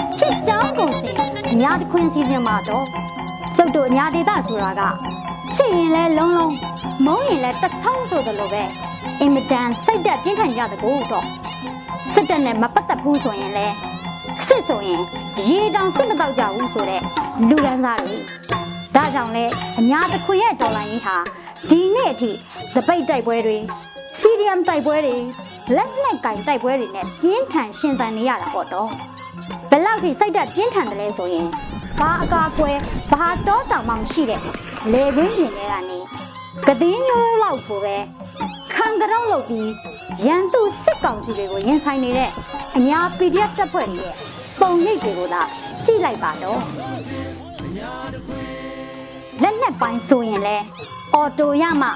ဟောင်းတွေကဖြစ်ကြောင်းကုန်စင်အညာတခွင်စီစဉ်မှာတော့ကျုပ်တို့အညာဒေတာဆိုတာကချစ်ရင်လဲလုံးလုံးမုန်းရင်လဲတဆောင်းဆိုတယ်လို့ပဲအင်မတန်စိတ်တက်ပြင်းထန်ကြတဲ့ကိုတော့စစ်တပ်နဲ့မပတ်သက်ဘူးဆိုရင်လဲစစ်ဆိုရင်ရေတောင်စစ်မတော့ကြဘူးဆိုတဲ့လူရန်သားတွေဒါကြောင့်လဲအညာတခွင်ရဲ့ဒေါ်လာရင်းဟာဒီနေ့အထိသပိတ်တိုက်ပွဲတွေစီရီယမ်တိုက်ပွဲတွေလက်လက်ကင်တိုက်ပွဲတွေနဲ့ပြင်းထန်ရှင်သန်နေရတာပေါ့တော့ ဘယ်လောက်ထိစိတ်သက်ပြင်းထန်တယ်လဲဆိုရင်ဘာအကာအကွယ်ဘာတော့တောင်မှမရှိတဲ့လေကွင်းပြင်တွေကနေကတိင်းရိုးလောက်ကိုပဲခံကြောက်လုပ်ပြီးရန်သူစစ်ကောင်စီတွေကိုရင်ဆိုင်နေတဲ့အညာ PDF တပ်ဖွဲ့တွေရဲ့ပုံရိပ်တွေကိုသာကြည့်လိုက်ပါတော့လက်နက်ပိုင်းဆိုရင်လဲအော်တိုရမှ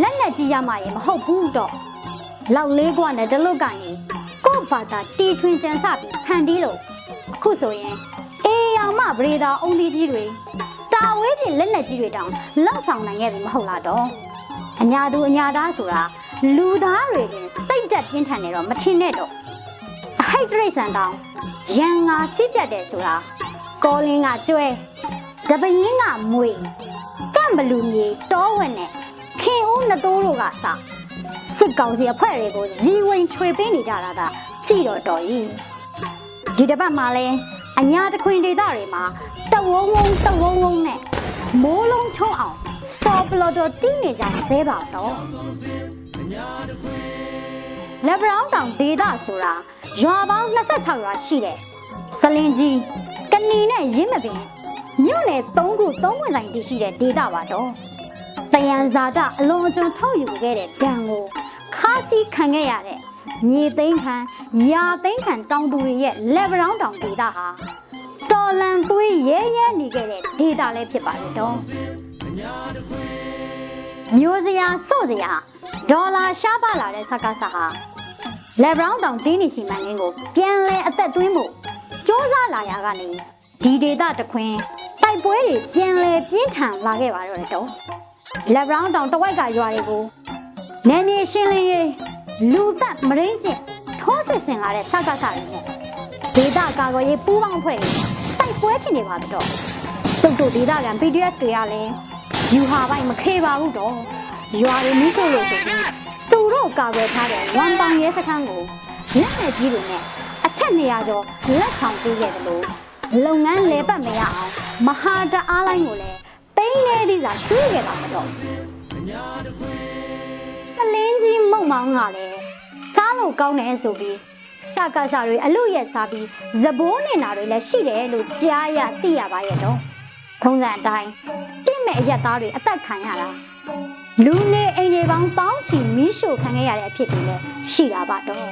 လက်နက်ကြီးရမှရင်မဟုတ်ဘူးတော့လောက်လေးကွာနဲ့တလုတ်ကနေကို့ ဘာသာတီထွင်ကြံစပြီးဖန်တီးလို့အခုဆိုရင်အေးရောင်မဗရေတာအုံဒီကြီးတွေတာဝဲပြင်လက်လက်ကြီးတွေတောင်လောက်ဆောင်နိုင်ခဲ့ပြီမဟုတ်လားတော့အညာသူအညာသားဆိုတာလူသားတွေတင်စိတ်တက်ပြင်းထန်နေတော့မထင်နဲ့တော့အဟိတ်တရိတ်ဆန်တောင်ရန်ငါစစ်ပြတ်တယ်ဆိုတာကောလင်းကကျွဲတပင်းကမွေကန့်ဘလူမြေတောဝက်နဲ့ခင်ဦးနှစ်တိုးတို့ကစစစ်ကောင်စီအဖွဲ့တွေကိုဇီဝင်ချွေပေးနေကြတာက ကြည့်တော့တော်ကြီးဒီတစ်ပတ်မှာလဲအညာတခွင်ဒေသတွေမှာတဝုံဝုံတဝုံဝုံနဲ့မိုးလုံးချုံအောင်စော်ပလော်တော်တီးနေကြသေးပါတော့လက်ဘရောင်းတောင်ဒေသဆိုတာရွာပေါင်း26ရွာရှိတယ်စလင်ကြီးကဏီနဲ့ရင်းမပင်မြို့နယ်3ခု3ဝင်ဆိုင်တည်ရှိတဲ့ဒေသပါတော့တယံဇာတအလွန်အကျွံထုတ်ယူခဲ့တဲ့ဒဏ်ကိုခါးစီးခံခဲ့ရတဲ့ မြေသိမ်းခံရာသိမ်းခံတောင်သူတွေရဲ့လက်ဗရောင်းတောင်ဒေတာဟာတော်လန်သွေးရဲရဲနေခဲ့တဲ့ဒေတာလည်းဖြစ်ပါတယ်တော့မျိုးစရာစို့စရာဒေါ်လာရှားပါလာတဲ့စကားစာဟာလက်ဗရောင်းတောင်ဂျင်းနီစီမံကိန်းကိုပြန်လဲအသက်သွင်းဖို့စ조사လာရကနေဒီဒေတာတခွင်တိုက်ပွဲတွေပြန်လဲပြင်းထန်လာခဲ့ပါတော့တယ်တော့လက်ဘရောင်းတောင်တဝိုက်ကရွာတွေကိုနယ်မြေရှင်းလင်းရေး လူသက်မရင်းကျင်ထိုးစစ်ဆင်လာတဲ့စကားစားတွေနဲ့ဒေတာကာကွယ်ရေးပူးပေါင်းဖွဲ့တွေတိုက်ပွဲဖြစ်နေပါတော့ကျုပ်တို့ဒေတာကန် PDF တွေကလည်းယူဟာပိုင်းမခေပါဘူးတော့ရွာတွေမီးရှို့လို့ဆိုပြီးသူတို့ကာကွယ်ထားတဲ့ဝမ်ပောင်ရဲစခန်းကိုလက်နဲ့ကြီးတွေနဲ့အချက်200ကျော်လက်ဆောင်ပေးခဲ့တယ်လို့လုပ်ငန်းလဲပတ်မရအောင်မဟာတအားလိုင်းကိုလည်းပိန်းနေသည့်စာကျွေးခဲ့တာမတော့စလင်းကြီးမုံမောင်းကလည်း စားလို့ကောင်းတယ်ဆိုပြီးစကားစားတွေအလို့ရက်စားပြီးဇဘိုးနေတာတွေလည်းရှိတယ်လို့ကြားရသိရပါရဲ့တော့ထုံးစံအတိုင်းပြင့်မဲ့အရက်သားတွေအသက်ခံရတာလူနေအိမ်တွေပေါင်းတောင်းချီမီးရှို့ခံခဲ့ရတဲ့အဖြစ်တွေလည်းရှိတာပါတော့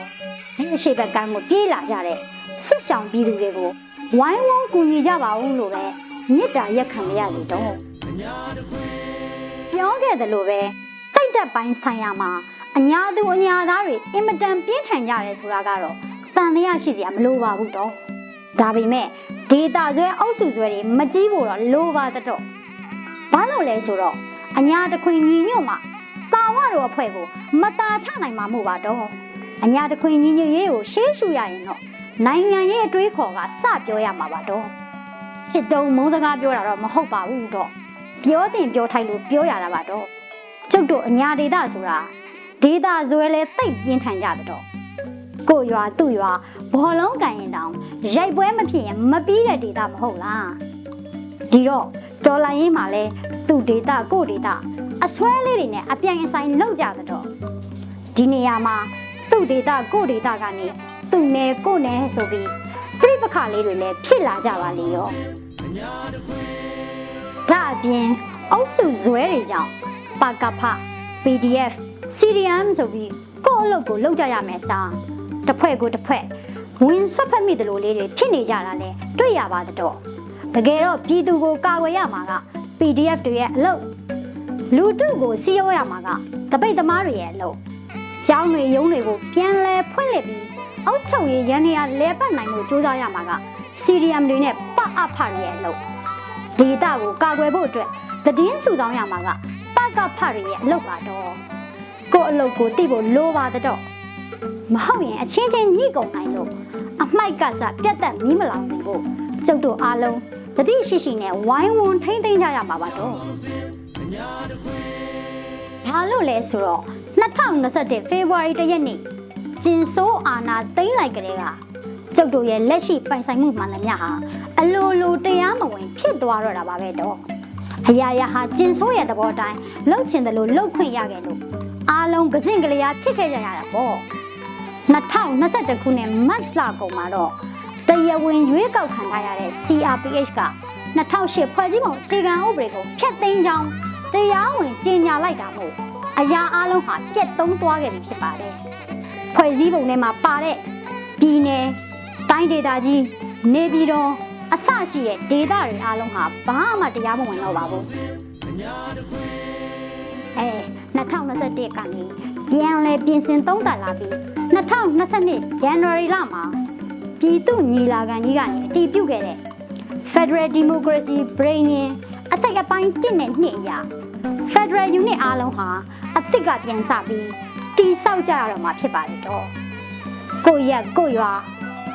ဒီအရှိဘက်ကံကိုပြေးလာကြတဲ့စစ်ဆောင်ပြည်သူတွေကိုဝိုင်းဝန်းကူညီကြပါဦးလို့ပဲမေတ္တာရက်ခံရစီတော့ပြောခဲ့တယ်လို့ပဲစိတ်တက်ပိုင်းဆိုင်ရာမှာ အညာသူအညာသားတွေအင်မတန်ပြင်းထန်ကြတယ်ဆိုတာကတော့တန်တရားရှိစရာမလိုပါဘူးတော့ဒါပေမဲ့ဒေတာဆွဲအုပ်စုဆွဲတွေမကြီးဖို့တော့လိုပါတတော့ဘာလို့လဲဆိုတော့အညာတခွင်ညီညွတ်မှတာဝတို့အဖွဲ့ကိုမตาချနိုင်မှာမို့ပါတော့အညာတခွင်ညီညွတ်ရေးကိုရှေးရှုရရင်တော့နိုင်ငံရေးအတွေးခေါ်ကစပြောရမှာပါတော့စစ်တုံးမုန်းစကားပြောတာတော့မဟုတ်ပါဘူးတော့ပြောတင်ပြောထိုက်လို့ပြောရတာပါတော့ကျုပ်တို့အညာဒေတာဆိုတာ ဒေတာဇွဲလဲတိတ်ပြင်းထန်ကြတဲ့တော့ကိုရွာသူ့ရွာဘောလုံးကန်ရင်တောင်ရိုက်ပွဲမဖြစ်ရင်မပြီးတဲ့ဒေတာမဟုတ်လားဒီတော့တော်လိုင်းရင်မှာလဲသူ့ဒေတာကိုဒေတာအစွဲလေးတွေနဲ့အပြိုင်အဆိုင်လောက်ကြတဲ့တော့ဒီနေရာမှာသူ့ဒေတာကိုဒေတာကနေသူ့နယ်ကိုနယ်ဆိုပြီးပြိပခလေးတွေလည်းဖြစ်လာကြပါလေရောဒါအပြင်အုပ်စုဇွဲတွေကြောင့်ပါကဖ PDF CDM ဆိုပြီးကိုယ့်အလုပ်ကိုလုပ်ကြရမယ်စာတစ်ဖွဲ့ကိုတစ်ဖွဲ့ဝင်ဆွတ်ဖက်မိတယ်လို့လေးတွေဖြစ်နေကြတာလဲတွေ့ရပါတော့တကယ်တော့ပြည်သူကိုကာကွယ်ရမှာက PDF တွေရဲ့အလုပ်လူထုကိုစီးရောရမှာကတပိတ်သမားတွေရဲ့အလုပ်ကျောင်းတွေရုံးတွေကိုပြန်လဲဖွင့်လှစ်ပြီးအောက်ချုပ်ရေးရန်နေရလဲပတ်နိုင်မှုစူးစမ်းရမှာက CDM တွေနဲ့ပအဖတွေရဲ့အလုပ်ဒေတာကိုကာကွယ်ဖို့အတွက်သတင်းစုဆောင်ရမှာကပကဖတွေရဲ့အလုပ်ပါတော့ ကို့အလုပ်ကိုသိဖို့လိုပါတော့မဟုတ်ရင်အချင်းချင်းညှိကုန်နိုင်လို့အမိုက်ကစားပြတ်သက်မီးမလောင်နိုင်ဖို့ကျုပ်တို့အားလုံးတတိရှိရှိနဲ့ဝိုင်းဝန်းထိမ့်သိမ်းကြရမှာပါတော့ဘာလို့လဲဆိုတော့2021ဖေဖော်ဝါရီတရက်နေ့ကျင်ဆိုးအာနာသိမ့်လိုက်ကြတဲ့ကကျုပ်တို့ရဲ့လက်ရှိပိုင်ဆိုင်မှုမှန်သမျှဟာအလိုလိုတရားမဝင်ဖြစ်သွားတော့တာပါပဲတော့ အရာရာဟာကျင်ဆိုးရဲ့သဘောတိုင်းလှုပ်ချင်တယ်လို့လှုပ်ခွင့်ရခဲ့လို့အားလုံးကစင့်ကလေးအားဖြစ်ခဲ့ကြရတာပေါ့2021ခုနှစ်မတ်လကုန်မှာတော့တရားဝင်ရွေးကောက်ခံထားရတဲ့ CRPH က2008ဖွဲ့စည်းပုံအခြေခံဥပဒေကိုဖျက်သိမ်းကြောင်းတရားဝင်ကြေညာလိုက်တာမို့အရာအလုံးဟာပြက်သုံးသွားခဲ့ပြီဖြစ်ပါတယ်။ဖွဲ့စည်းပုံထဲမှာပါတဲ့ပြည်နယ်တိုင်းဒေသကြီးနေပြည်တော် အစရှိတဲ့ဒေသတွေအားလုံးဟာဘာမှတရားမဝင်တော့ပါဘူး။အဲ2021ကနေပြန်လဲပြင်ဆင်သုံးသပ်လာပြီး2022 January လမှာပြည်သူညီလာခံကြီးကနေအတည်ပြုခဲ့တဲ့ Federal Democracy Brain အစိတ်အပိုင်း1နဲ့2အရာ Federal Unit အားလုံးဟာအစ်စ်ကပြန်စပြီးတိဆောက်ကြရတော့မှာဖြစ်ပါတယ်တော့ကိုရက်ကိုရွာ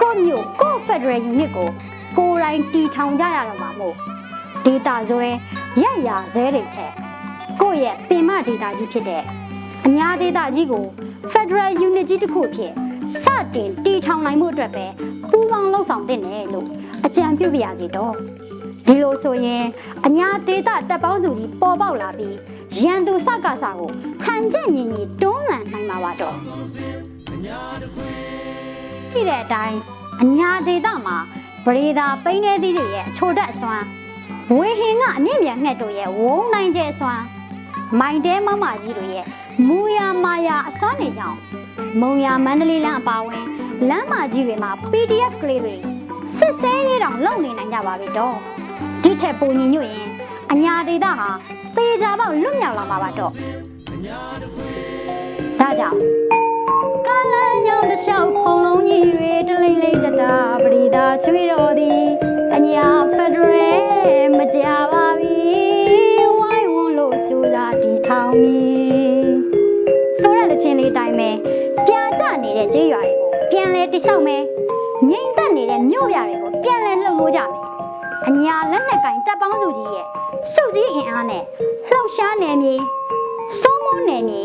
ကိုမြို့ကို Federal Unit ကို ကိုယ်တိုင်တီထောင်ကြရတော့မှာမို့ဒေတာဇွဲရရဇဲတွေထက်ကိုရဲ့ပင်မဒေတာကြီးဖြစ်တဲ့အညာဒေတာကြီးကို Federal Unit ကြီးတစ်ခုဖြစ်စတင်တီထောင်နိုင်မှုအတွက်ပဲပူးပေါင်းလှုပ်ဆောင်တင်တယ်လို့အကြံပြုပြရစီတော့ဒီလိုဆိုရင်အညာဒေတာတပ်ပေါင်းစုကြီးပေါ်ပေါက်လာပြီးရန်သူစကားစာကိုဟန်ချက်ညီညီတွန်းလှန်နိုင်မှာပါတော့ဒီတဲ့အတိုင်းအညာဒေတာမှာ ပရိသာပိန်းနေသီးတွေရဲ့အချိုတက်အစွမ်းဝေဟင်ကအမြင့်မြန်ငှက်တို့ရဲ့ဝုံနိုင်ကျဲအစွမ်းမိုင်တဲမမကြီးတို့ရဲ့မူယာမာယာအစွမ်းနေကြောင်းမုံရမန္တလေးလမ်းအပါဝင်လမ်းမကြီးတွေမှာ PDF ကလေးတွေစစ်စဲရေးတောင်လုပ်နေနိုင်ကြပါပြီတော့ဒီထက်ပိုညီညွတ်ရင်အညာဒေတာဟာသေချာပေါက်လွတ်မြောက်လာမှာပါတော့ဒါကြောင့်ကာလညောင်းတစ်လျှောက်ဖုံလုံးကြီးတွေတ လိမ့်လိမ့်တတာပရိသာချွေတော်သည်အညာဖက်ဒရယ်မကြပါပြီဝိုင်းဝန်းလို့ကြိုးစားတီထောင်မည်ဆိုတဲ့တခြင်းလေးတိုင်းပဲပြာကျနေတဲ့ကြေးရွာတွေကိုပြန်လဲတိဆောက်မယ်ငိမ့်သက်နေတဲ့မြို့ပြတွေကိုပြန်လဲလှုပ်လို့ကြမယ်အညာလက်နက်ကင်တပ်ပေါင်းစုကြီးရဲ့စုစည်းအင်အားနဲ့လှုပ်ရှားနယ်မြေစိုးမိုးနယ်မြေ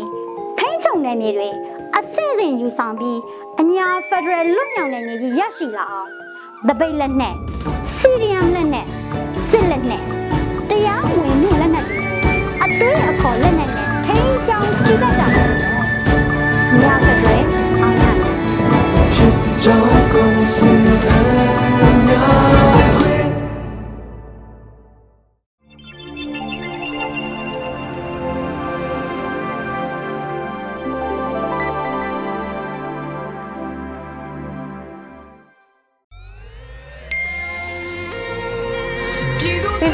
ထိန်းချုပ်နယ်မြေတွေ အဆင့်ဆင့်ယူဆောင်ပြီးအညာဖက်ဒရယ်လွတ်မြောက်နယ်မြေကြီးရရှိလာအောင်တပိတ်လက်နဲ့စီရီယမ်လက်နဲ့စစ်လက်နဲ့တရားဝင်မှုလက်နဲ့အသွေးအခေါ်လက်နဲ့နဲ့ထိန်းချောင်းချီတတ်ကြတယ်။ညာဖက်ဒရယ်အောင်ရမယ်ဖြစ်ကြောင်းကုန်စင်